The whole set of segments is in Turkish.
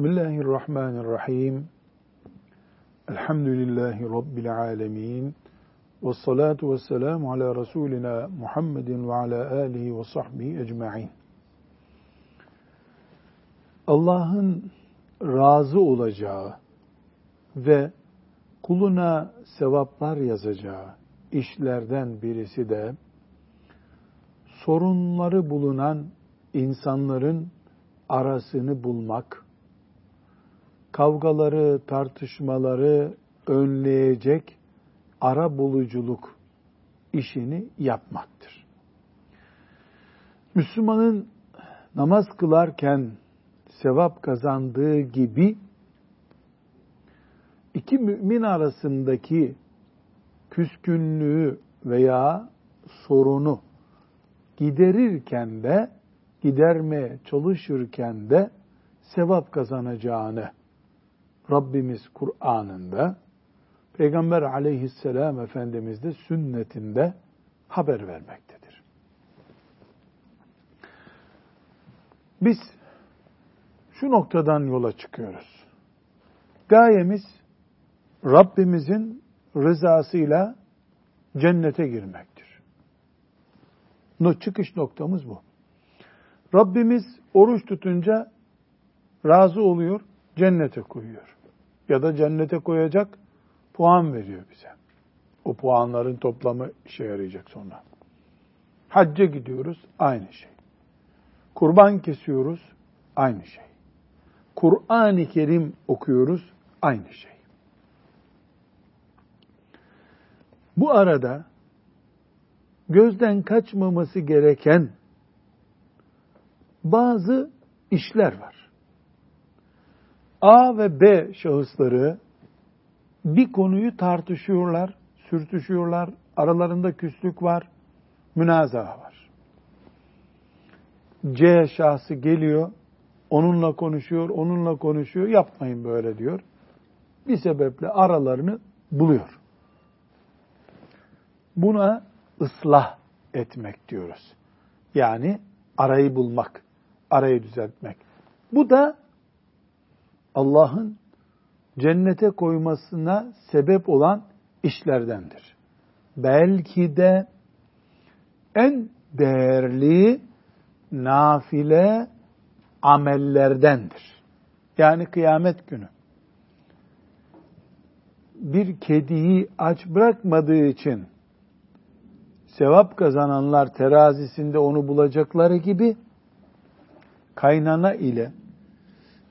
Bismillahirrahmanirrahim. Elhamdülillahi Rabbil alemin. Ve salatu ve selamu ala Resulina Muhammedin ve ala alihi ve sahbihi ecma'in. Allah'ın razı olacağı ve kuluna sevaplar yazacağı işlerden birisi de sorunları bulunan insanların arasını bulmak, kavgaları, tartışmaları önleyecek ara buluculuk işini yapmaktır. Müslümanın namaz kılarken sevap kazandığı gibi iki mümin arasındaki küskünlüğü veya sorunu giderirken de gidermeye çalışırken de sevap kazanacağını Rabbimiz Kur'an'ında Peygamber aleyhisselam Efendimiz de sünnetinde haber vermektedir. Biz şu noktadan yola çıkıyoruz. Gayemiz Rabbimizin rızasıyla cennete girmektir. No, çıkış noktamız bu. Rabbimiz oruç tutunca razı oluyor, cennete koyuyor. Ya da cennete koyacak puan veriyor bize. O puanların toplamı işe yarayacak sonra. Hacca gidiyoruz, aynı şey. Kurban kesiyoruz, aynı şey. Kur'an-ı Kerim okuyoruz, aynı şey. Bu arada gözden kaçmaması gereken bazı işler var. A ve B şahısları bir konuyu tartışıyorlar, sürtüşüyorlar, aralarında küslük var, münazara var. C şahsı geliyor, onunla konuşuyor, onunla konuşuyor, yapmayın böyle diyor. Bir sebeple aralarını buluyor. Buna ıslah etmek diyoruz. Yani arayı bulmak, arayı düzeltmek. Bu da Allah'ın cennete koymasına sebep olan işlerdendir. Belki de en değerli nafile amellerdendir. Yani kıyamet günü. Bir kediyi aç bırakmadığı için sevap kazananlar terazisinde onu bulacakları gibi kaynana ile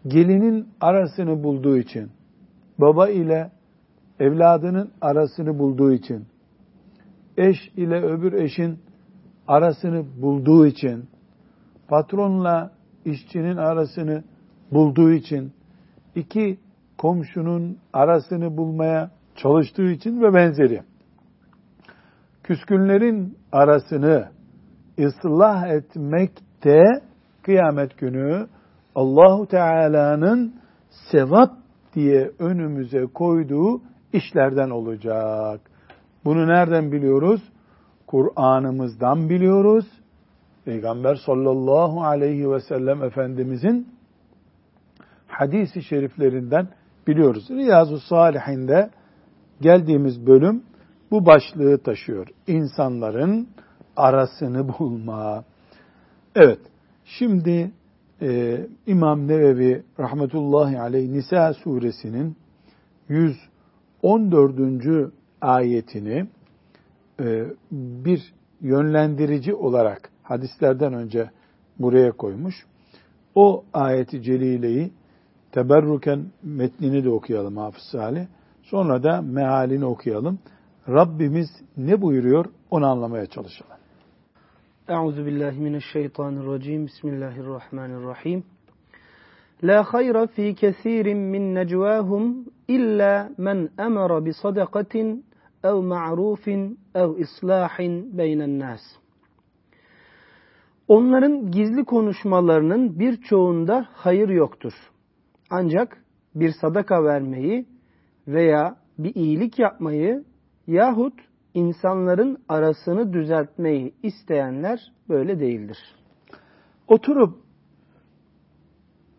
gelinin arasını bulduğu için, baba ile evladının arasını bulduğu için, eş ile öbür eşin arasını bulduğu için, patronla işçinin arasını bulduğu için, iki komşunun arasını bulmaya çalıştığı için ve benzeri. Küskünlerin arasını ıslah etmekte kıyamet günü Allahu Teala'nın sevap diye önümüze koyduğu işlerden olacak. Bunu nereden biliyoruz? Kur'an'ımızdan biliyoruz. Peygamber sallallahu aleyhi ve sellem Efendimizin hadisi şeriflerinden biliyoruz. Riyazu Salihinde geldiğimiz bölüm bu başlığı taşıyor. İnsanların arasını bulma. Evet, şimdi e, İmam Nevevi rahmetullahi aleyh Nisa suresinin 114. ayetini e, bir yönlendirici olarak hadislerden önce buraya koymuş. O ayeti celileyi teberruken metnini de okuyalım Hafız Salih. Sonra da mealini okuyalım. Rabbimiz ne buyuruyor onu anlamaya çalışalım. Euzu billahi mineşşeytanirracim. Bismillahirrahmanirrahim. La hayra fi kesirin min necvahum illa men emara bi sadakatin ev ma'rufin ev islahin beynen nas. Onların gizli konuşmalarının birçoğunda hayır yoktur. Ancak bir sadaka vermeyi veya bir iyilik yapmayı yahut insanların arasını düzeltmeyi isteyenler böyle değildir. Oturup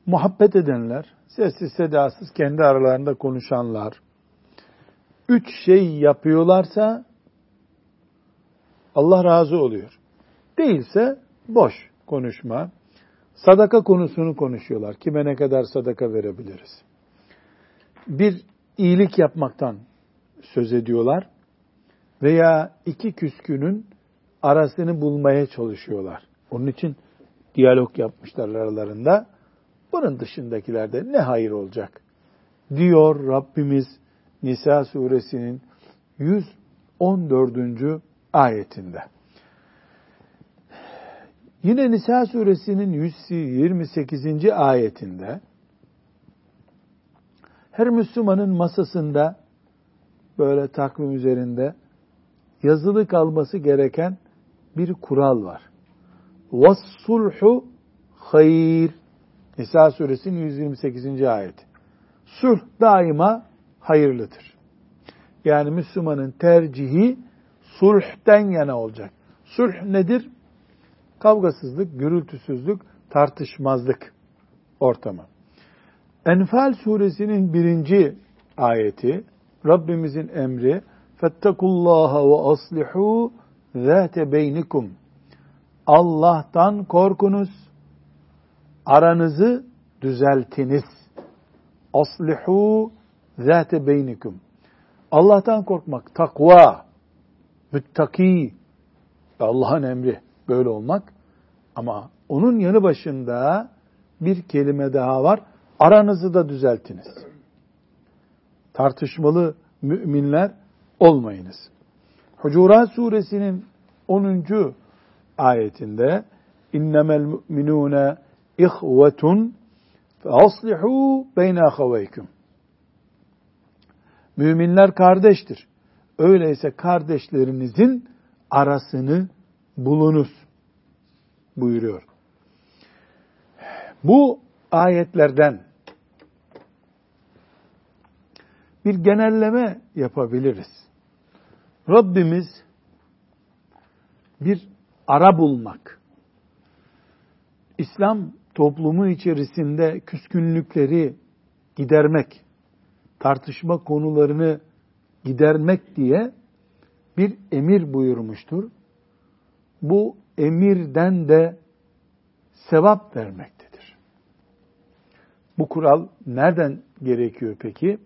muhabbet edenler, sessiz sedasız kendi aralarında konuşanlar, üç şey yapıyorlarsa Allah razı oluyor. Değilse boş konuşma. Sadaka konusunu konuşuyorlar. Kime ne kadar sadaka verebiliriz? Bir iyilik yapmaktan söz ediyorlar veya iki küskünün arasını bulmaya çalışıyorlar. Onun için diyalog yapmışlar aralarında. Bunun dışındakilerde ne hayır olacak? Diyor Rabbimiz Nisa suresinin 114. ayetinde. Yine Nisa suresinin 128. ayetinde her Müslümanın masasında böyle takvim üzerinde yazılı kalması gereken bir kural var. وَالصُّلْحُ hayır. Nisa suresinin 128. ayet. Sulh daima hayırlıdır. Yani Müslümanın tercihi sulhten yana olacak. Sulh nedir? Kavgasızlık, gürültüsüzlük, tartışmazlık ortamı. Enfal suresinin birinci ayeti, Rabbimizin emri, Fettekullaha ve aslihu zâte beynikum. Allah'tan korkunuz, aranızı düzeltiniz. Aslihu zâte beynikum. Allah'tan korkmak, takva, müttaki, Allah'ın emri böyle olmak. Ama onun yanı başında bir kelime daha var. Aranızı da düzeltiniz. Tartışmalı müminler olmayınız. Hucurat suresinin 10. ayetinde innemel mu'minune ihvetun fe aslihu beyne ahaveykum. Müminler kardeştir. Öyleyse kardeşlerinizin arasını bulunuz buyuruyor. Bu ayetlerden bir genelleme yapabiliriz. Rabbimiz bir ara bulmak, İslam toplumu içerisinde küskünlükleri gidermek, tartışma konularını gidermek diye bir emir buyurmuştur. Bu emirden de sevap vermektedir. Bu kural nereden gerekiyor peki?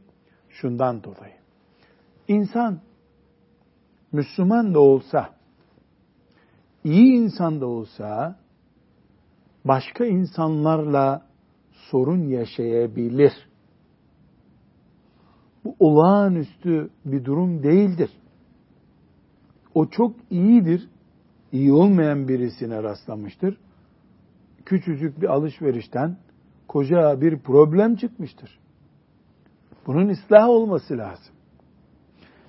Şundan dolayı. İnsan Müslüman da olsa, iyi insan da olsa başka insanlarla sorun yaşayabilir. Bu olağanüstü bir durum değildir. O çok iyidir, iyi olmayan birisine rastlamıştır. Küçücük bir alışverişten koca bir problem çıkmıştır. Bunun ıslah olması lazım.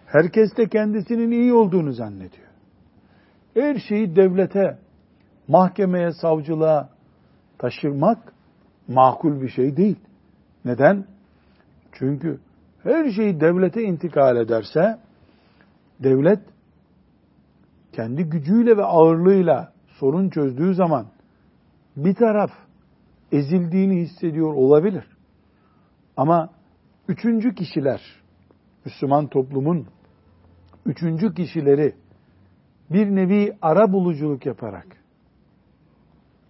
Herkes de kendisinin iyi olduğunu zannediyor. Her şeyi devlete, mahkemeye, savcılığa taşırmak makul bir şey değil. Neden? Çünkü her şeyi devlete intikal ederse devlet kendi gücüyle ve ağırlığıyla sorun çözdüğü zaman bir taraf ezildiğini hissediyor olabilir. Ama üçüncü kişiler, Müslüman toplumun üçüncü kişileri bir nevi ara buluculuk yaparak,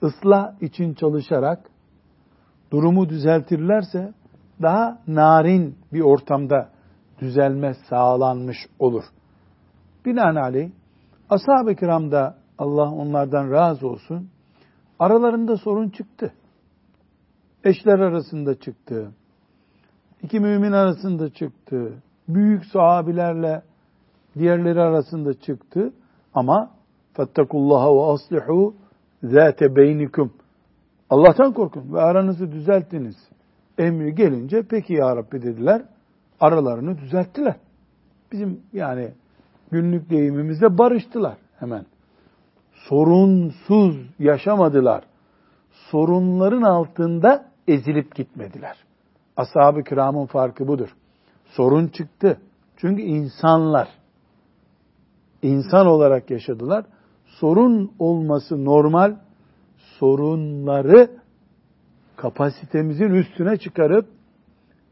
ıslah için çalışarak durumu düzeltirlerse daha narin bir ortamda düzelme sağlanmış olur. Binaenaleyh ashab-ı kiramda Allah onlardan razı olsun aralarında sorun çıktı. Eşler arasında çıktı. İki mümin arasında çıktı. Büyük sahabilerle diğerleri arasında çıktı. Ama fettekullaha ve aslihu zâte beynikum. Allah'tan korkun ve aranızı düzelttiniz. Emri gelince peki ya Rabbi dediler. Aralarını düzelttiler. Bizim yani günlük deyimimizde barıştılar hemen. Sorunsuz yaşamadılar. Sorunların altında ezilip gitmediler. Ashab-ı kiramın farkı budur. Sorun çıktı. Çünkü insanlar insan olarak yaşadılar. Sorun olması normal. Sorunları kapasitemizin üstüne çıkarıp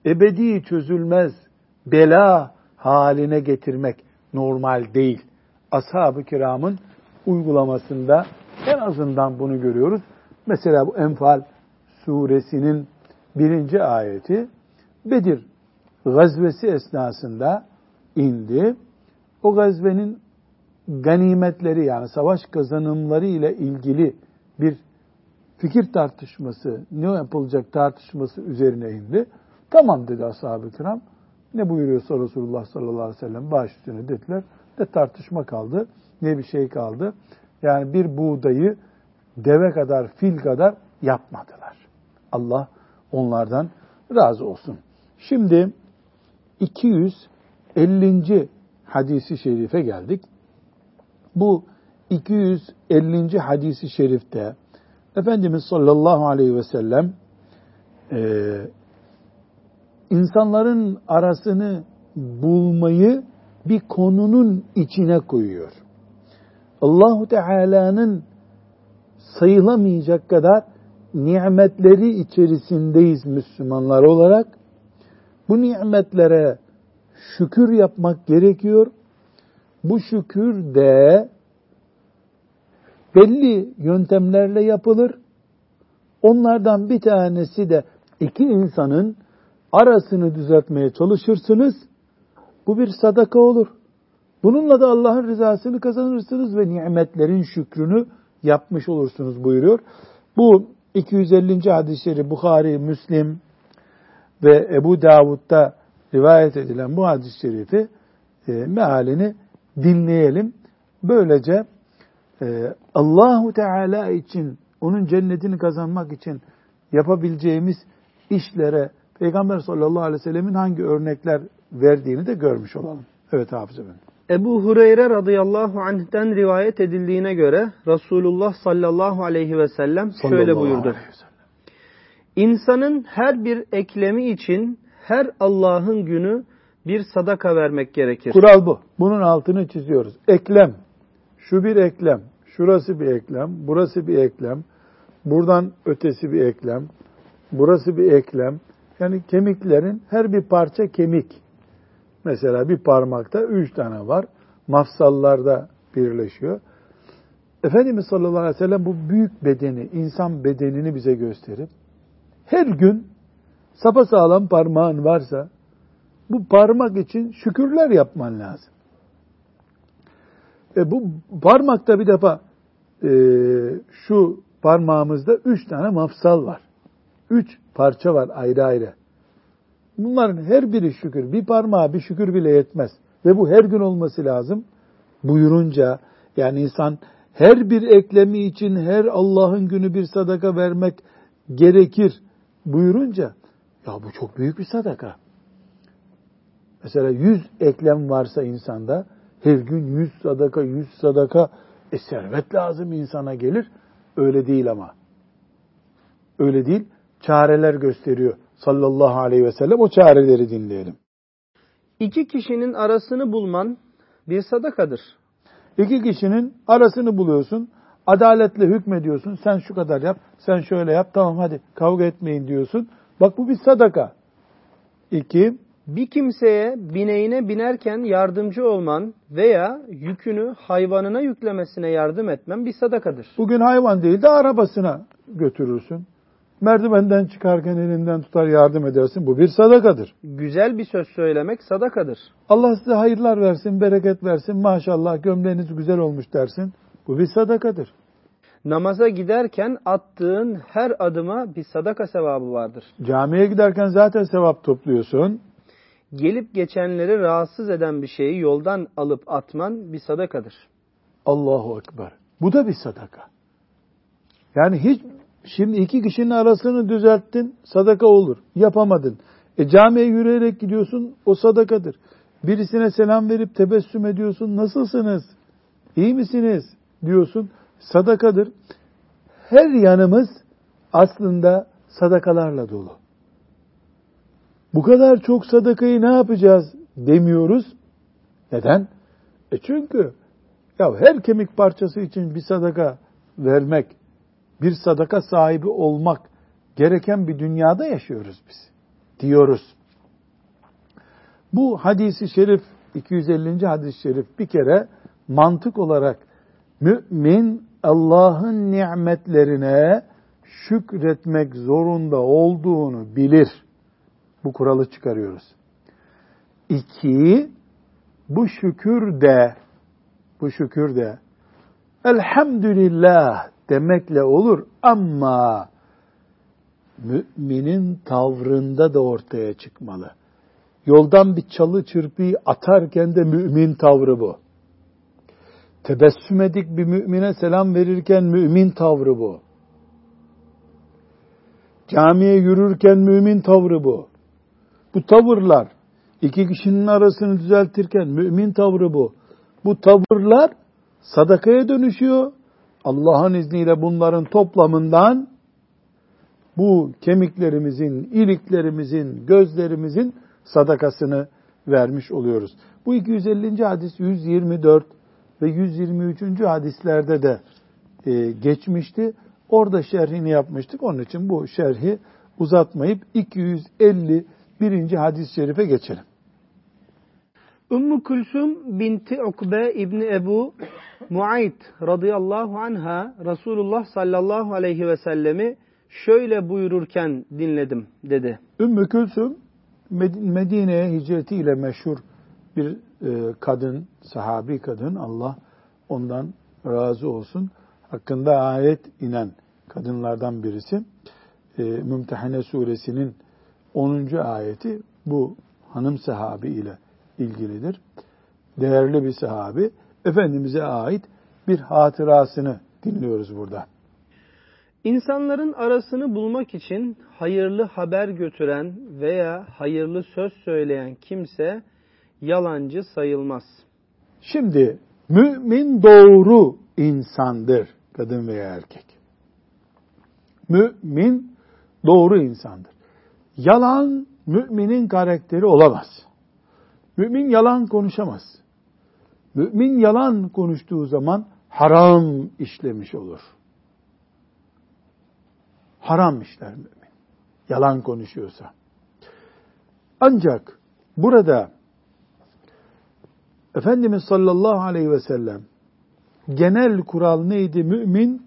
ebedi çözülmez bela haline getirmek normal değil. Ashab-ı kiramın uygulamasında en azından bunu görüyoruz. Mesela bu Enfal suresinin birinci ayeti Bedir gazvesi esnasında indi. O gazvenin ganimetleri yani savaş kazanımları ile ilgili bir fikir tartışması, ne yapılacak tartışması üzerine indi. Tamam dedi ashab-ı kiram. Ne buyuruyorsa Resulullah sallallahu aleyhi ve sellem baş üstüne dediler. De tartışma kaldı. Ne bir şey kaldı. Yani bir buğdayı deve kadar, fil kadar yapmadılar. Allah onlardan razı olsun. Şimdi 250. hadisi şerife geldik. Bu 250. hadisi şerifte Efendimiz sallallahu aleyhi ve sellem e, insanların arasını bulmayı bir konunun içine koyuyor. Allahu Teala'nın sayılamayacak kadar nimetleri içerisindeyiz Müslümanlar olarak. Bu nimetlere şükür yapmak gerekiyor. Bu şükür de belli yöntemlerle yapılır. Onlardan bir tanesi de iki insanın arasını düzeltmeye çalışırsınız. Bu bir sadaka olur. Bununla da Allah'ın rızasını kazanırsınız ve nimetlerin şükrünü yapmış olursunuz buyuruyor. Bu 250. hadis-i şerif Bukhari, Müslim ve Ebu Davud'da rivayet edilen bu hadis-i şerifi e, mealini dinleyelim. Böylece e, Allahu Teala için, onun cennetini kazanmak için yapabileceğimiz işlere Peygamber sallallahu aleyhi ve sellemin hangi örnekler verdiğini de görmüş olalım. Evet Hafız Efendi. Ebu Hureyre radıyallahu anh'ten rivayet edildiğine göre Resulullah sallallahu aleyhi ve sellem şöyle buyurdu. İnsanın her bir eklemi için her Allah'ın günü bir sadaka vermek gerekir. Kural bu. Bunun altını çiziyoruz. Eklem. Şu bir eklem. Şurası bir eklem. Burası bir eklem. Buradan ötesi bir eklem. Burası bir eklem. Yani kemiklerin her bir parça kemik. Mesela bir parmakta üç tane var. Mafsallarda birleşiyor. Efendimiz sallallahu aleyhi ve sellem bu büyük bedeni, insan bedenini bize gösterip her gün sapasağlam parmağın varsa bu parmak için şükürler yapman lazım. E bu parmakta bir defa e, şu parmağımızda üç tane mafsal var. Üç parça var ayrı ayrı. Bunların her biri şükür. Bir parmağı bir şükür bile yetmez. Ve bu her gün olması lazım. Buyurunca yani insan her bir eklemi için her Allah'ın günü bir sadaka vermek gerekir buyurunca ya bu çok büyük bir sadaka. Mesela yüz eklem varsa insanda her gün yüz sadaka, yüz sadaka e servet lazım insana gelir. Öyle değil ama. Öyle değil. Çareler gösteriyor sallallahu aleyhi ve sellem. O çareleri dinleyelim. İki kişinin arasını bulman bir sadakadır. İki kişinin arasını buluyorsun. Adaletle hükmediyorsun. Sen şu kadar yap, sen şöyle yap. Tamam hadi kavga etmeyin diyorsun. Bak bu bir sadaka. İki, bir kimseye bineğine binerken yardımcı olman veya yükünü hayvanına yüklemesine yardım etmen bir sadakadır. Bugün hayvan değil de arabasına götürürsün. Merdivenden çıkarken elinden tutar yardım edersin. Bu bir sadakadır. Güzel bir söz söylemek sadakadır. Allah size hayırlar versin, bereket versin. Maşallah gömleğiniz güzel olmuş dersin. Bu bir sadakadır. Namaza giderken attığın her adıma bir sadaka sevabı vardır. Camiye giderken zaten sevap topluyorsun. Gelip geçenleri rahatsız eden bir şeyi yoldan alıp atman bir sadakadır. Allahu Ekber. Bu da bir sadaka. Yani hiç Şimdi iki kişinin arasını düzelttin, sadaka olur. Yapamadın. E camiye yürüyerek gidiyorsun, o sadakadır. Birisine selam verip tebessüm ediyorsun, nasılsınız? İyi misiniz? diyorsun, sadakadır. Her yanımız aslında sadakalarla dolu. Bu kadar çok sadakayı ne yapacağız demiyoruz. Neden? E çünkü ya her kemik parçası için bir sadaka vermek bir sadaka sahibi olmak gereken bir dünyada yaşıyoruz biz. Diyoruz. Bu hadisi şerif 250. hadis-i şerif bir kere mantık olarak mümin Allah'ın nimetlerine şükretmek zorunda olduğunu bilir. Bu kuralı çıkarıyoruz. İki, bu şükür de, bu şükür de elhamdülillah demekle olur ama müminin tavrında da ortaya çıkmalı. Yoldan bir çalı çırpıyı atarken de mümin tavrı bu. Tebessüm edik bir mümine selam verirken mümin tavrı bu. Camiye yürürken mümin tavrı bu. Bu tavırlar iki kişinin arasını düzeltirken mümin tavrı bu. Bu tavırlar sadakaya dönüşüyor. Allah'ın izniyle bunların toplamından bu kemiklerimizin, iliklerimizin, gözlerimizin sadakasını vermiş oluyoruz. Bu 250. hadis 124 ve 123. hadislerde de e, geçmişti. Orada şerhini yapmıştık. Onun için bu şerhi uzatmayıp 251. hadis-i şerife geçelim. Ümmü Külsüm binti Ukbe İbni Ebu Muayt radıyallahu anha Resulullah sallallahu aleyhi ve sellemi şöyle buyururken dinledim dedi. Ümmü Külsüm Medine'ye hicretiyle meşhur bir e, kadın, sahabi kadın. Allah ondan razı olsun. Hakkında ayet inen kadınlardan birisi. E, Mümtehane suresinin 10. ayeti bu hanım sahabi ile ilgilidir. Değerli bir sahabi. Efendimiz'e ait bir hatırasını dinliyoruz burada. İnsanların arasını bulmak için hayırlı haber götüren veya hayırlı söz söyleyen kimse yalancı sayılmaz. Şimdi mümin doğru insandır kadın veya erkek. Mümin doğru insandır. Yalan müminin karakteri olamaz. Mümin yalan konuşamaz. Mümin yalan konuştuğu zaman haram işlemiş olur. Haram işler mümin. Yalan konuşuyorsa. Ancak burada Efendimiz sallallahu aleyhi ve sellem genel kural neydi? Mümin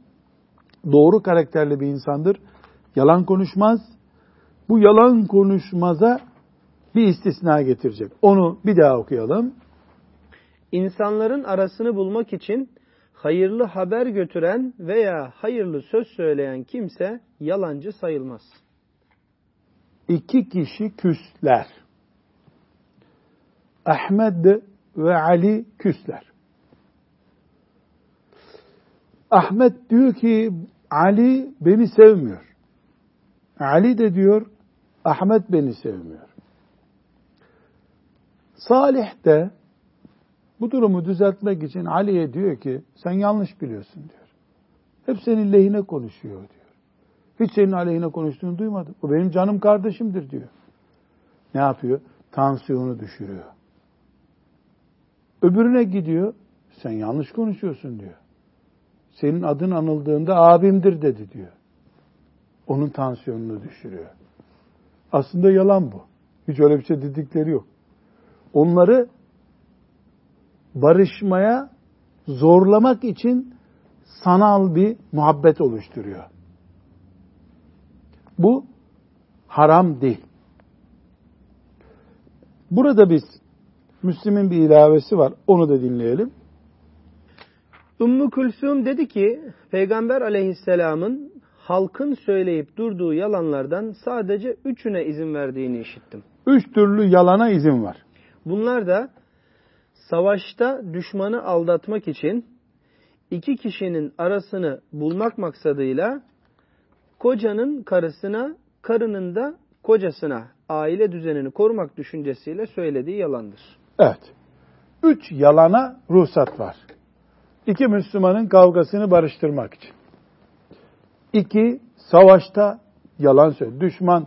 doğru karakterli bir insandır. Yalan konuşmaz. Bu yalan konuşmaza bir istisna getirecek. Onu bir daha okuyalım. İnsanların arasını bulmak için hayırlı haber götüren veya hayırlı söz söyleyen kimse yalancı sayılmaz. İki kişi küsler. Ahmet ve Ali küsler. Ahmet diyor ki Ali beni sevmiyor. Ali de diyor Ahmet beni sevmiyor. Salih de bu durumu düzeltmek için Ali'ye diyor ki sen yanlış biliyorsun diyor. Hep senin lehine konuşuyor diyor. Hiç senin aleyhine konuştuğunu duymadım. O benim canım kardeşimdir diyor. Ne yapıyor? Tansiyonu düşürüyor. Öbürüne gidiyor. Sen yanlış konuşuyorsun diyor. Senin adın anıldığında abimdir dedi diyor. Onun tansiyonunu düşürüyor. Aslında yalan bu. Hiç öyle bir şey dedikleri yok. Onları barışmaya zorlamak için sanal bir muhabbet oluşturuyor. Bu haram değil. Burada biz Müslim'in bir ilavesi var. Onu da dinleyelim. Ümmü Külsüm dedi ki Peygamber aleyhisselamın halkın söyleyip durduğu yalanlardan sadece üçüne izin verdiğini işittim. Üç türlü yalana izin var. Bunlar da savaşta düşmanı aldatmak için iki kişinin arasını bulmak maksadıyla kocanın karısına, karının da kocasına aile düzenini korumak düşüncesiyle söylediği yalandır. Evet. Üç yalana ruhsat var. İki Müslümanın kavgasını barıştırmak için. İki, savaşta yalan söyle. Düşman,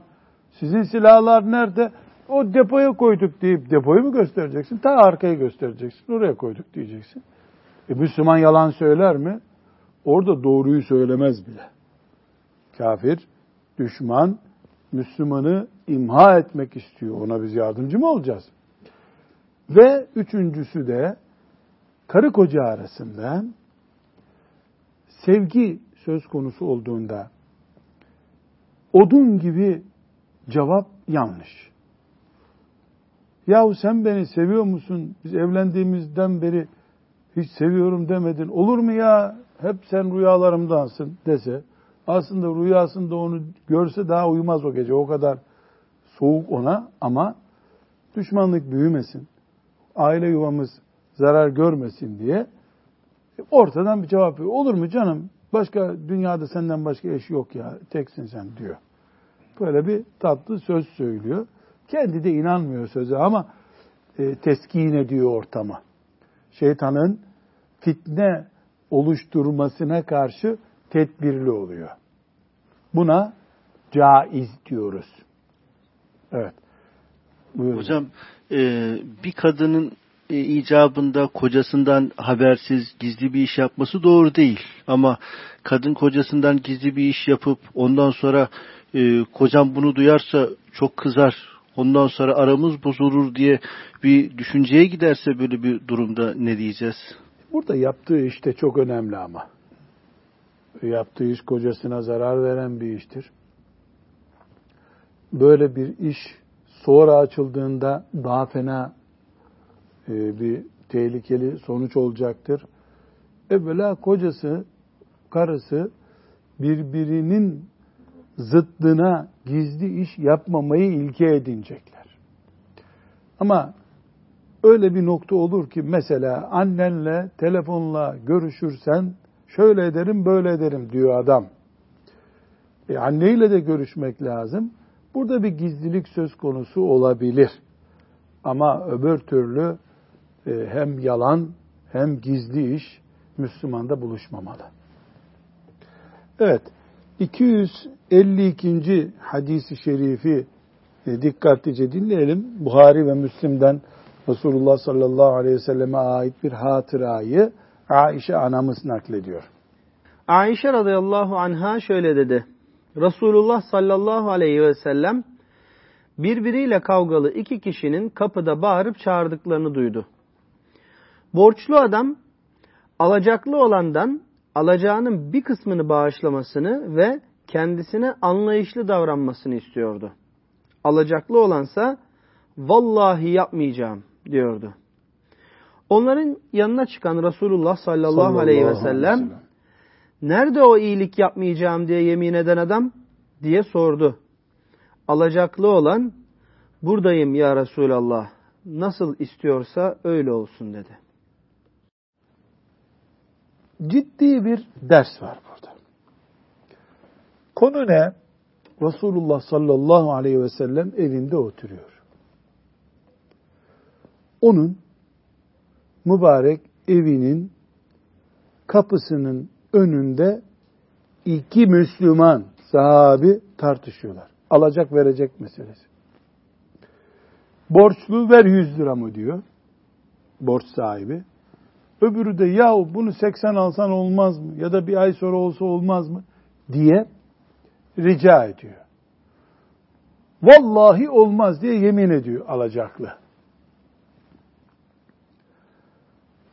sizin silahlar nerede? O depoya koyduk deyip depoyu mu göstereceksin? Ta arkayı göstereceksin. Oraya koyduk diyeceksin. E Müslüman yalan söyler mi? Orada doğruyu söylemez bile. Kafir Düşman Müslümanı imha etmek istiyor. Ona biz yardımcı mı olacağız? Ve üçüncüsü de karı koca arasında sevgi söz konusu olduğunda odun gibi cevap yanlış. Yahu sen beni seviyor musun? Biz evlendiğimizden beri hiç seviyorum demedin. Olur mu ya? Hep sen rüyalarımdansın dese. Aslında rüyasında onu görse daha uyumaz o gece. O kadar soğuk ona ama düşmanlık büyümesin. Aile yuvamız zarar görmesin diye ortadan bir cevap veriyor. Olur mu canım? Başka dünyada senden başka eş yok ya. Teksin sen diyor. Böyle bir tatlı söz söylüyor. Kendi de inanmıyor söze ama e, teskin ediyor ortama. Şeytanın fitne oluşturmasına karşı tedbirli oluyor. Buna caiz diyoruz. Evet. Buyurun. Hocam e, bir kadının e, icabında kocasından habersiz gizli bir iş yapması doğru değil. Ama kadın kocasından gizli bir iş yapıp ondan sonra e, kocam bunu duyarsa çok kızar, ondan sonra aramız bozulur diye bir düşünceye giderse böyle bir durumda ne diyeceğiz? Burada yaptığı işte çok önemli ama. Yaptığı iş kocasına zarar veren bir iştir. Böyle bir iş sonra açıldığında daha fena bir tehlikeli sonuç olacaktır. Evvela kocası, karısı birbirinin zıddına gizli iş yapmamayı ilke edinecekler. Ama öyle bir nokta olur ki mesela annenle telefonla görüşürsen şöyle ederim böyle ederim diyor adam. E anneyle de görüşmek lazım. Burada bir gizlilik söz konusu olabilir. Ama öbür türlü e, hem yalan hem gizli iş Müslümanda buluşmamalı. Evet, 252. hadisi şerifi e, dikkatlice dinleyelim. Buhari ve Müslim'den Resulullah sallallahu aleyhi ve selleme ait bir hatırayı Aişe anamız naklediyor. Aişe radıyallahu anha şöyle dedi. Resulullah sallallahu aleyhi ve sellem birbiriyle kavgalı iki kişinin kapıda bağırıp çağırdıklarını duydu. Borçlu adam alacaklı olandan alacağının bir kısmını bağışlamasını ve kendisine anlayışlı davranmasını istiyordu. Alacaklı olansa vallahi yapmayacağım diyordu. Onların yanına çıkan Resulullah sallallahu, sallallahu aleyhi ve sellem nerede o iyilik yapmayacağım diye yemin eden adam diye sordu. Alacaklı olan buradayım ya Resulallah nasıl istiyorsa öyle olsun dedi ciddi bir ders var burada. Konu ne? Resulullah sallallahu aleyhi ve sellem evinde oturuyor. Onun mübarek evinin kapısının önünde iki Müslüman sahabi tartışıyorlar. Alacak verecek meselesi. Borçlu ver 100 lira mı diyor. Borç sahibi. Öbürü de yahu bunu 80 alsan olmaz mı? Ya da bir ay sonra olsa olmaz mı? diye rica ediyor. Vallahi olmaz diye yemin ediyor alacaklı.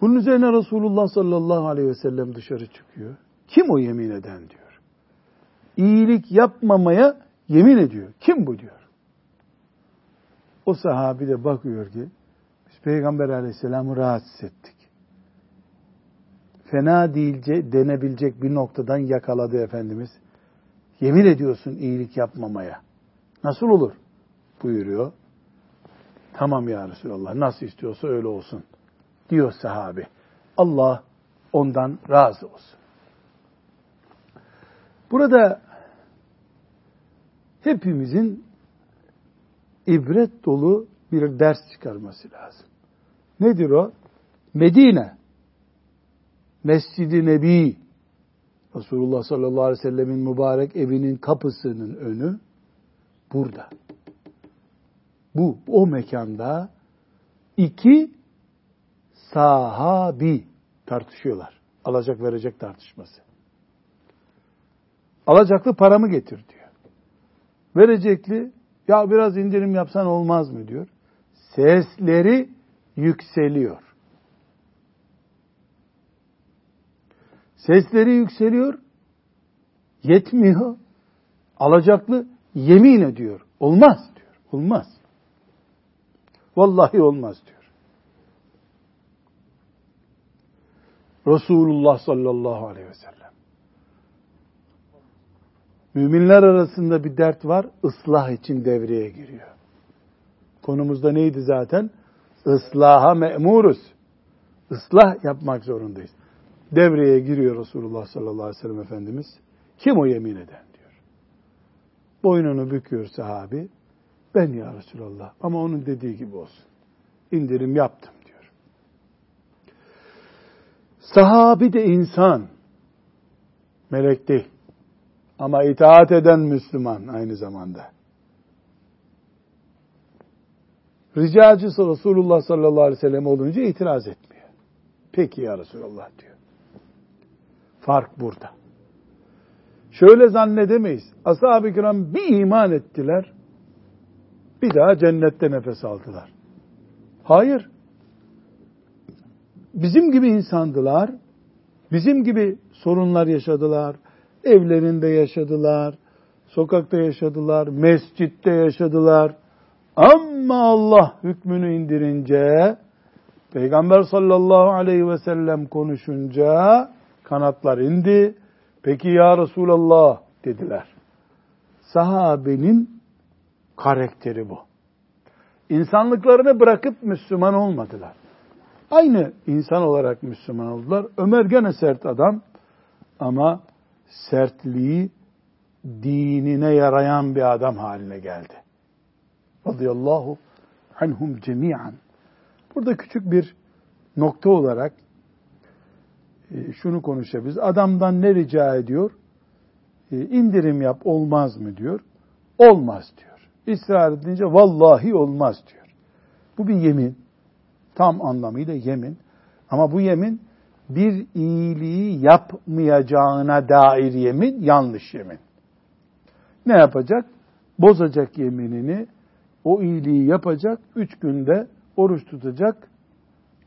Bunun üzerine Resulullah sallallahu aleyhi ve sellem dışarı çıkıyor. Kim o yemin eden diyor. İyilik yapmamaya yemin ediyor. Kim bu diyor. O sahabi de bakıyor ki biz Peygamber aleyhisselamı rahatsız ettik fena değilce denebilecek bir noktadan yakaladı Efendimiz. Yemin ediyorsun iyilik yapmamaya. Nasıl olur? Buyuruyor. Tamam ya Resulallah nasıl istiyorsa öyle olsun. Diyor sahabi. Allah ondan razı olsun. Burada hepimizin ibret dolu bir ders çıkarması lazım. Nedir o? Medine Mescid-i Nebi Resulullah sallallahu aleyhi ve sellemin mübarek evinin kapısının önü burada. Bu o mekanda iki sahabi tartışıyorlar. Alacak verecek tartışması. Alacaklı paramı getir diyor. Verecekli ya biraz indirim yapsan olmaz mı diyor. Sesleri yükseliyor. Sesleri yükseliyor. Yetmiyor. Alacaklı yemin ediyor. Olmaz diyor. Olmaz. Vallahi olmaz diyor. Resulullah sallallahu aleyhi ve sellem. Müminler arasında bir dert var, ıslah için devreye giriyor. Konumuzda neydi zaten? Islaha me'muruz. Islah yapmak zorundayız. Devreye giriyor Resulullah sallallahu aleyhi ve sellem Efendimiz. Kim o yemin eden diyor. Boynunu büküyor sahabi. Ben ya Resulallah ama onun dediği gibi olsun. İndirim yaptım diyor. Sahabi de insan. Melek değil. Ama itaat eden Müslüman aynı zamanda. Ricacısı Resulullah sallallahu aleyhi ve sellem olunca itiraz etmiyor. Peki ya Resulallah diyor. Fark burada. Şöyle zannedemeyiz. Ashab-ı kiram bir iman ettiler. Bir daha cennette nefes aldılar. Hayır. Bizim gibi insandılar. Bizim gibi sorunlar yaşadılar. Evlerinde yaşadılar. Sokakta yaşadılar. Mescitte yaşadılar. Ama Allah hükmünü indirince Peygamber sallallahu aleyhi ve sellem konuşunca kanatlar indi. Peki ya Resulallah dediler. Sahabenin karakteri bu. İnsanlıklarını bırakıp Müslüman olmadılar. Aynı insan olarak Müslüman oldular. Ömer gene sert adam ama sertliği dinine yarayan bir adam haline geldi. Radıyallahu anhum cemiyan. Burada küçük bir nokta olarak şunu konuşabiliriz. Adamdan ne rica ediyor? E, indirim yap olmaz mı diyor. Olmaz diyor. İsrar edince vallahi olmaz diyor. Bu bir yemin. Tam anlamıyla yemin. Ama bu yemin bir iyiliği yapmayacağına dair yemin, yanlış yemin. Ne yapacak? Bozacak yeminini, o iyiliği yapacak, üç günde oruç tutacak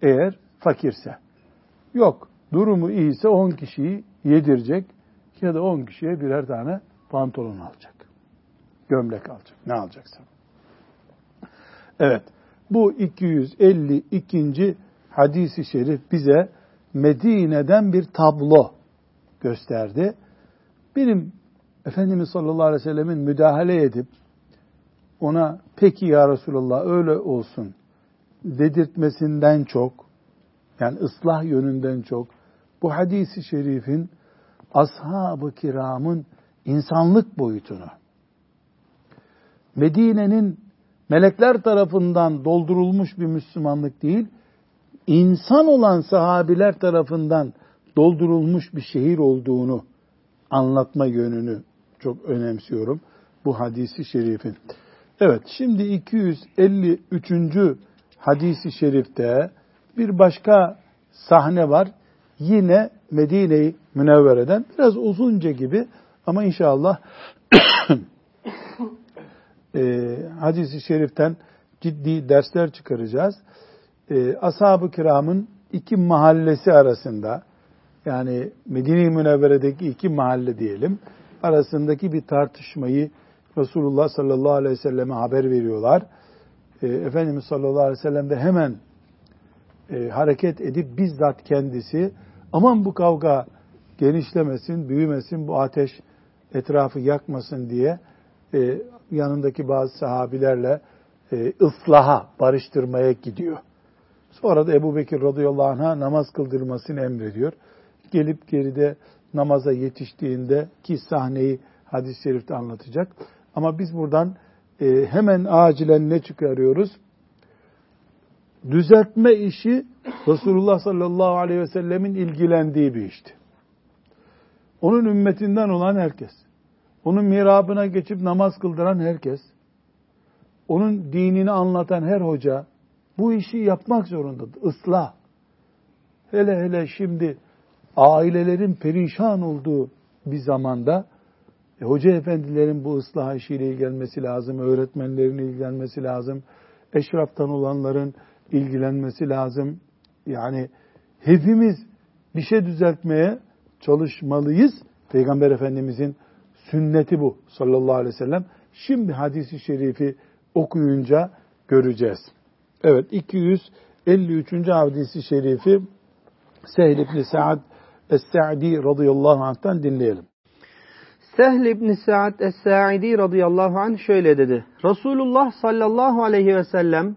eğer fakirse. Yok, durumu iyiyse on kişiyi yedirecek ya da on kişiye birer tane pantolon alacak. Gömlek alacak. Ne alacaksa. Evet. Bu 252. hadisi şerif bize Medine'den bir tablo gösterdi. Benim Efendimiz sallallahu aleyhi ve sellemin müdahale edip ona peki ya Resulallah öyle olsun dedirtmesinden çok yani ıslah yönünden çok bu hadisi şerifin ashab-ı kiramın insanlık boyutunu Medine'nin melekler tarafından doldurulmuş bir Müslümanlık değil, insan olan sahabiler tarafından doldurulmuş bir şehir olduğunu anlatma yönünü çok önemsiyorum bu hadisi şerifin. Evet şimdi 253. hadisi şerifte bir başka sahne var. Yine Medine-i Münevvere'den biraz uzunca gibi ama inşallah e, hadisi şeriften ciddi dersler çıkaracağız. E, Ashab-ı kiramın iki mahallesi arasında yani Medine-i Münevvere'deki iki mahalle diyelim arasındaki bir tartışmayı Resulullah sallallahu aleyhi ve selleme haber veriyorlar. E, Efendimiz sallallahu aleyhi ve sellem de hemen e, hareket edip bizzat kendisi aman bu kavga genişlemesin, büyümesin, bu ateş etrafı yakmasın diye e, yanındaki bazı sahabilerle e, ıslaha, barıştırmaya gidiyor. Sonra da Ebu Bekir radıyallahu anh'a namaz kıldırmasını emrediyor. Gelip geride namaza yetiştiğinde ki sahneyi hadis-i şerifte anlatacak. Ama biz buradan e, hemen acilen ne çıkarıyoruz? Düzeltme işi Resulullah sallallahu aleyhi ve sellemin ilgilendiği bir işti. Onun ümmetinden olan herkes. Onun mirabına geçip namaz kıldıran herkes, onun dinini anlatan her hoca bu işi yapmak zorundadır. Islah. Hele hele şimdi ailelerin perişan olduğu bir zamanda E, hoca efendilerin bu ıslah işiyle ilgilenmesi lazım, öğretmenlerin ilgilenmesi lazım, eşraftan olanların ilgilenmesi lazım. Yani hepimiz bir şey düzeltmeye çalışmalıyız. Peygamber Efendimizin sünneti bu sallallahu aleyhi ve sellem. Şimdi hadisi şerifi okuyunca göreceğiz. Evet 253. hadisi şerifi Sehl ibn Sa'd Es-Sa'di radıyallahu anh'tan dinleyelim. Sehl ibn Sa'd Es-Sa'idi radıyallahu anh şöyle dedi. Resulullah sallallahu aleyhi ve sellem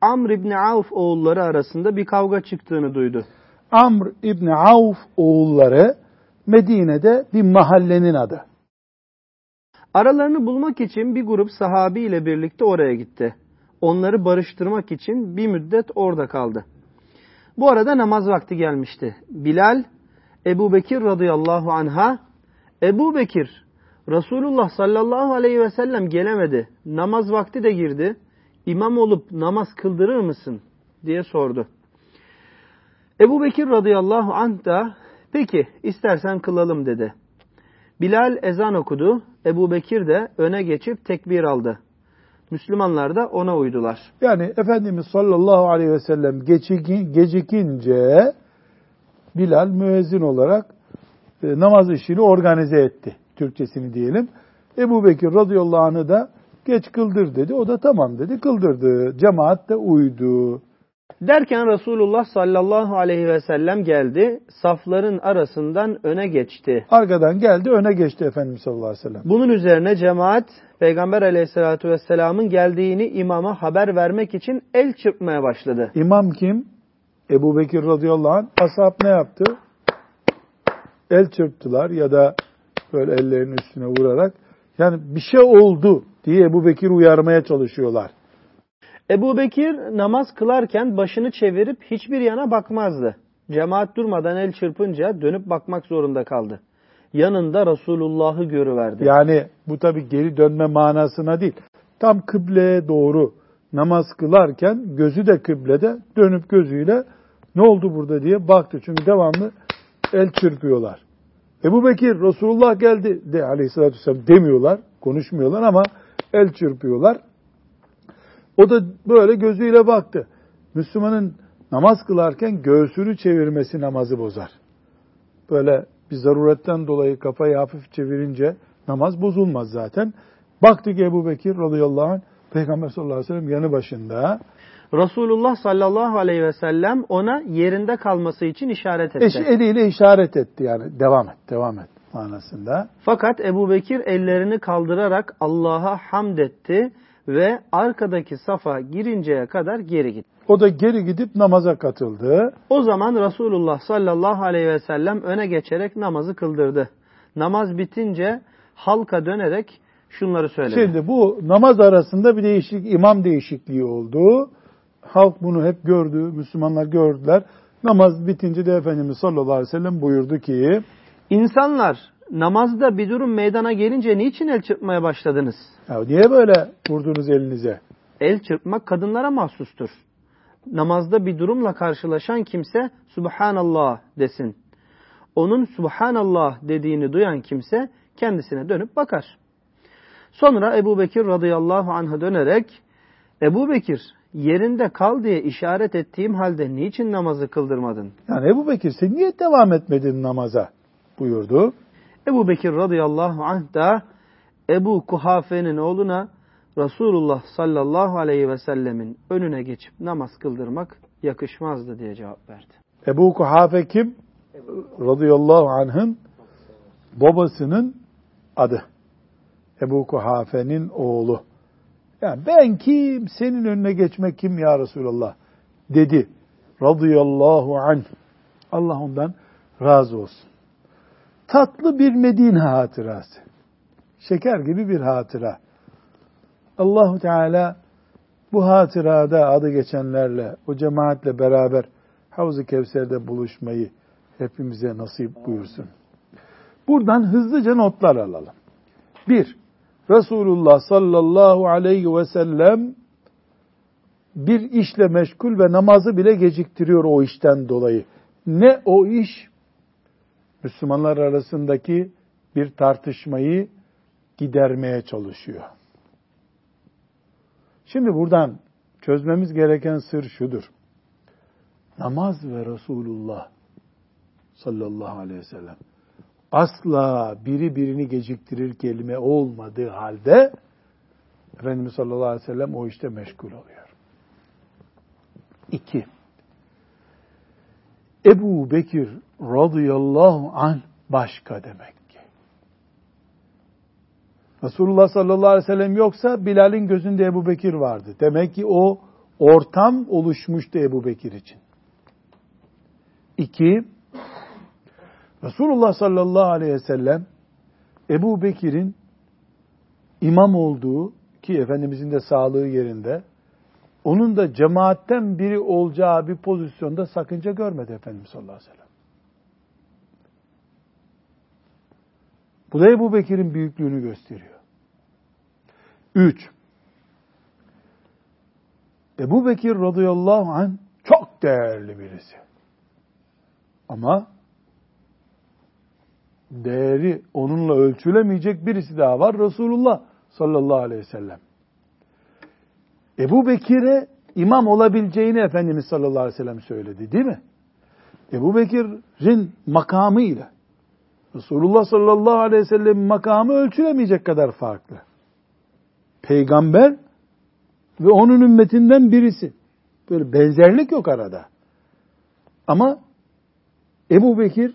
Amr ibn Avf oğulları arasında bir kavga çıktığını duydu. Amr ibn Avf oğulları Medine'de bir mahallenin adı. Aralarını bulmak için bir grup sahabi ile birlikte oraya gitti. Onları barıştırmak için bir müddet orada kaldı. Bu arada namaz vakti gelmişti. Bilal, Ebu Bekir radıyallahu anha, Ebu Bekir, Resulullah sallallahu aleyhi ve sellem gelemedi. Namaz vakti de girdi. İmam olup namaz kıldırır mısın? diye sordu. Ebu Bekir radıyallahu anh da peki istersen kılalım dedi. Bilal ezan okudu. Ebu Bekir de öne geçip tekbir aldı. Müslümanlar da ona uydular. Yani Efendimiz sallallahu aleyhi ve sellem gecikince Bilal müezzin olarak e, namaz işini organize etti. Türkçesini diyelim. Ebu Bekir radıyallahu anh'ı da geç kıldır dedi. O da tamam dedi. Kıldırdı. Cemaat de uydu. Derken Resulullah sallallahu aleyhi ve sellem geldi. Safların arasından öne geçti. Arkadan geldi öne geçti Efendimiz sallallahu aleyhi ve sellem. Bunun üzerine cemaat Peygamber aleyhissalatü vesselamın geldiğini imama haber vermek için el çırpmaya başladı. İmam kim? Ebu Bekir radıyallahu anh. Ashab ne yaptı? El çırptılar ya da böyle ellerinin üstüne vurarak. Yani bir şey oldu diye Ebu Bekir uyarmaya çalışıyorlar. Ebu Bekir namaz kılarken başını çevirip hiçbir yana bakmazdı. Cemaat durmadan el çırpınca dönüp bakmak zorunda kaldı. Yanında Resulullah'ı görüverdi. Yani bu tabi geri dönme manasına değil. Tam kıbleye doğru namaz kılarken gözü de kıblede dönüp gözüyle ne oldu burada diye baktı. Çünkü devamlı el çırpıyorlar. Ebu Bekir Resulullah geldi de aleyhissalatü vesselam demiyorlar, konuşmuyorlar ama el çırpıyorlar. O da böyle gözüyle baktı. Müslümanın namaz kılarken göğsünü çevirmesi namazı bozar. Böyle bir zaruretten dolayı kafayı hafif çevirince namaz bozulmaz zaten. Baktık Ebu Bekir radıyallahu anh Peygamber sallallahu aleyhi ve sellem yanı başında. Resulullah sallallahu aleyhi ve sellem ona yerinde kalması için işaret etti. Eş eliyle işaret etti yani devam et, devam et manasında. Fakat Ebu Bekir ellerini kaldırarak Allah'a hamd etti ve arkadaki safa girinceye kadar geri gitti. O da geri gidip namaza katıldı. O zaman Resulullah sallallahu aleyhi ve sellem öne geçerek namazı kıldırdı. Namaz bitince halka dönerek şunları söyledi. Şimdi bu namaz arasında bir değişik imam değişikliği oldu. Halk bunu hep gördü, Müslümanlar gördüler. Namaz bitince de Efendimiz sallallahu aleyhi ve sellem buyurdu ki İnsanlar namazda bir durum meydana gelince niçin el çırpmaya başladınız? Ya niye böyle vurdunuz elinize? El çırpmak kadınlara mahsustur. Namazda bir durumla karşılaşan kimse Subhanallah desin. Onun Subhanallah dediğini duyan kimse kendisine dönüp bakar. Sonra Ebu Bekir radıyallahu anh'a dönerek Ebu Bekir yerinde kal diye işaret ettiğim halde niçin namazı kıldırmadın? Yani Ebu Bekir sen niye devam etmedin namaza buyurdu. Ebu Bekir radıyallahu anh da Ebu Kuhafe'nin oğluna Resulullah sallallahu aleyhi ve sellemin önüne geçip namaz kıldırmak yakışmazdı diye cevap verdi. Ebu Kuhafe kim? Radıyallahu anh'ın babasının adı. Ebu Kuhafe'nin oğlu. Yani ben kim? Senin önüne geçmek kim ya Resulallah? Dedi. Radıyallahu anh. Allah ondan razı olsun. Tatlı bir Medine hatırası. Şeker gibi bir hatıra. Allahu Teala bu hatırada adı geçenlerle, o cemaatle beraber Havz-ı Kevser'de buluşmayı hepimize nasip buyursun. Buradan hızlıca notlar alalım. Bir, Resulullah sallallahu aleyhi ve sellem bir işle meşgul ve namazı bile geciktiriyor o işten dolayı. Ne o iş? Müslümanlar arasındaki bir tartışmayı gidermeye çalışıyor. Şimdi buradan çözmemiz gereken sır şudur. Namaz ve Resulullah sallallahu aleyhi ve sellem asla biri birini geciktirir kelime olmadığı halde Efendimiz sallallahu aleyhi ve sellem o işte meşgul oluyor. İki. Ebu Bekir radıyallahu anh başka demek ki. Resulullah sallallahu aleyhi ve sellem yoksa Bilal'in gözünde Ebu Bekir vardı. Demek ki o ortam oluşmuştu Ebu Bekir için. İki, Resulullah sallallahu aleyhi ve sellem Ebu Bekir'in imam olduğu ki Efendimizin de sağlığı yerinde onun da cemaatten biri olacağı bir pozisyonda sakınca görmedi Efendimiz sallallahu aleyhi ve sellem. Bu da Ebu Bekir'in büyüklüğünü gösteriyor. Üç, Ebu Bekir radıyallahu anh çok değerli birisi. Ama değeri onunla ölçülemeyecek birisi daha var. Resulullah sallallahu aleyhi ve sellem. Ebu Bekir'e imam olabileceğini Efendimiz sallallahu aleyhi ve sellem söyledi değil mi? Ebu Bekir'in makamıyla Resulullah sallallahu aleyhi ve sellem'in makamı ölçülemeyecek kadar farklı. Peygamber ve onun ümmetinden birisi. Böyle benzerlik yok arada. Ama Ebu Bekir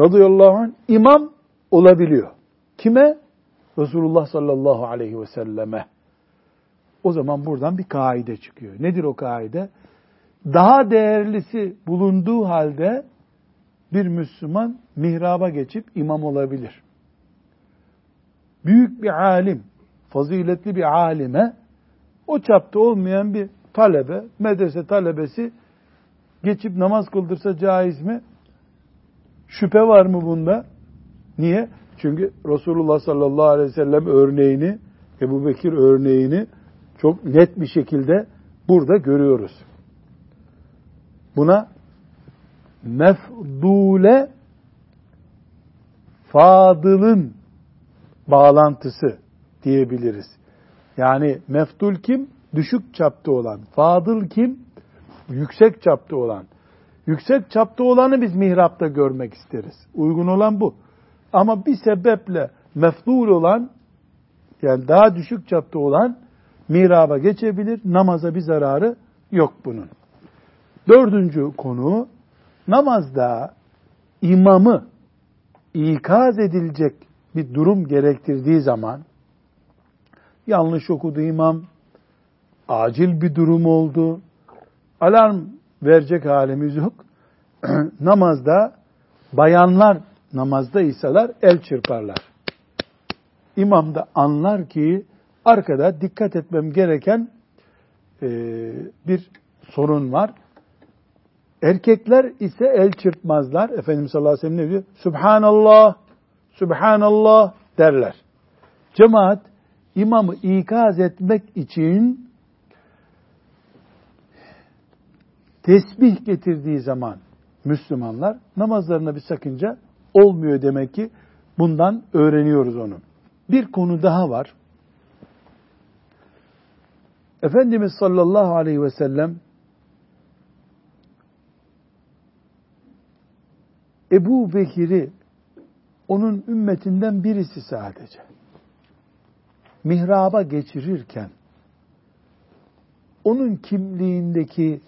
radıyallahu anh imam olabiliyor. Kime? Resulullah sallallahu aleyhi ve selleme. O zaman buradan bir kaide çıkıyor. Nedir o kaide? Daha değerlisi bulunduğu halde bir Müslüman mihraba geçip imam olabilir. Büyük bir alim, faziletli bir alime o çapta olmayan bir talebe, medrese talebesi geçip namaz kıldırsa caiz mi? Şüphe var mı bunda? Niye? Çünkü Resulullah sallallahu aleyhi ve sellem örneğini, Ebu Bekir örneğini çok net bir şekilde burada görüyoruz. Buna mefdule fadılın bağlantısı diyebiliriz. Yani mefdul kim? Düşük çapta olan. Fadıl kim? Yüksek çapta olan. Yüksek çapta olanı biz mihrapta görmek isteriz. Uygun olan bu. Ama bir sebeple mefdul olan yani daha düşük çapta olan mihraba geçebilir. Namaza bir zararı yok bunun. Dördüncü konu namazda imamı ikaz edilecek bir durum gerektirdiği zaman yanlış okudu imam, acil bir durum oldu, alarm verecek halimiz yok. namazda bayanlar namazda iseler el çırparlar. İmam da anlar ki arkada dikkat etmem gereken e, bir sorun var. Erkekler ise el çırpmazlar. Efendimiz sallallahu aleyhi ve sellem ne diyor? Subhanallah, Subhanallah derler. Cemaat imamı ikaz etmek için tesbih getirdiği zaman Müslümanlar namazlarına bir sakınca olmuyor demek ki bundan öğreniyoruz onu. Bir konu daha var. Efendimiz sallallahu aleyhi ve sellem Ebu Bekir'i onun ümmetinden birisi sadece mihraba geçirirken onun kimliğindeki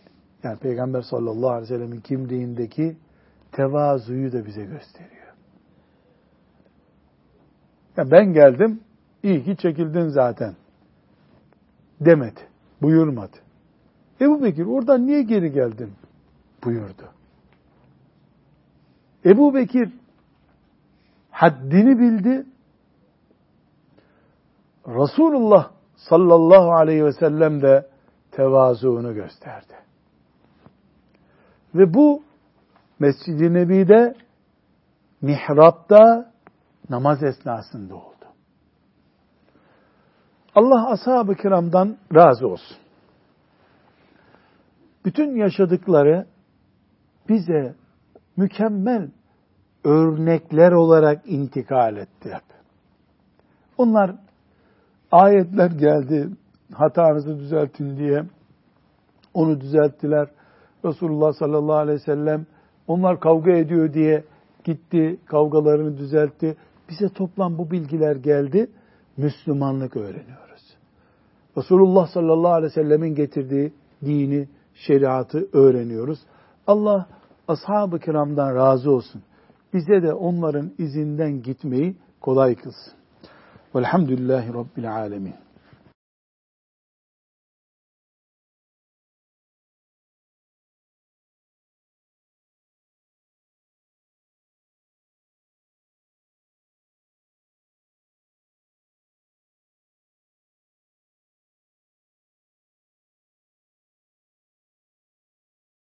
yani Peygamber sallallahu aleyhi ve sellemin kimliğindeki tevazuyu da bize gösteriyor. Ya ben geldim, iyi ki çekildin zaten demedi, buyurmadı. Ebu Bekir oradan niye geri geldin buyurdu. Ebu Bekir haddini bildi. Resulullah sallallahu aleyhi ve sellem de tevazuunu gösterdi. Ve bu Mescid-i Nebi'de mihrapta namaz esnasında oldu. Allah ashab-ı kiramdan razı olsun. Bütün yaşadıkları bize mükemmel örnekler olarak intikal etti hep. Onlar ayetler geldi, hatanızı düzeltin diye onu düzelttiler. Resulullah sallallahu aleyhi ve sellem onlar kavga ediyor diye gitti, kavgalarını düzeltti. Bize toplam bu bilgiler geldi. Müslümanlık öğreniyoruz. Resulullah sallallahu aleyhi ve sellemin getirdiği dini, şeriatı öğreniyoruz. Allah ashab-ı kiramdan razı olsun. Bize de onların izinden gitmeyi kolay kılsın. Velhamdülillahi Rabbil alemin.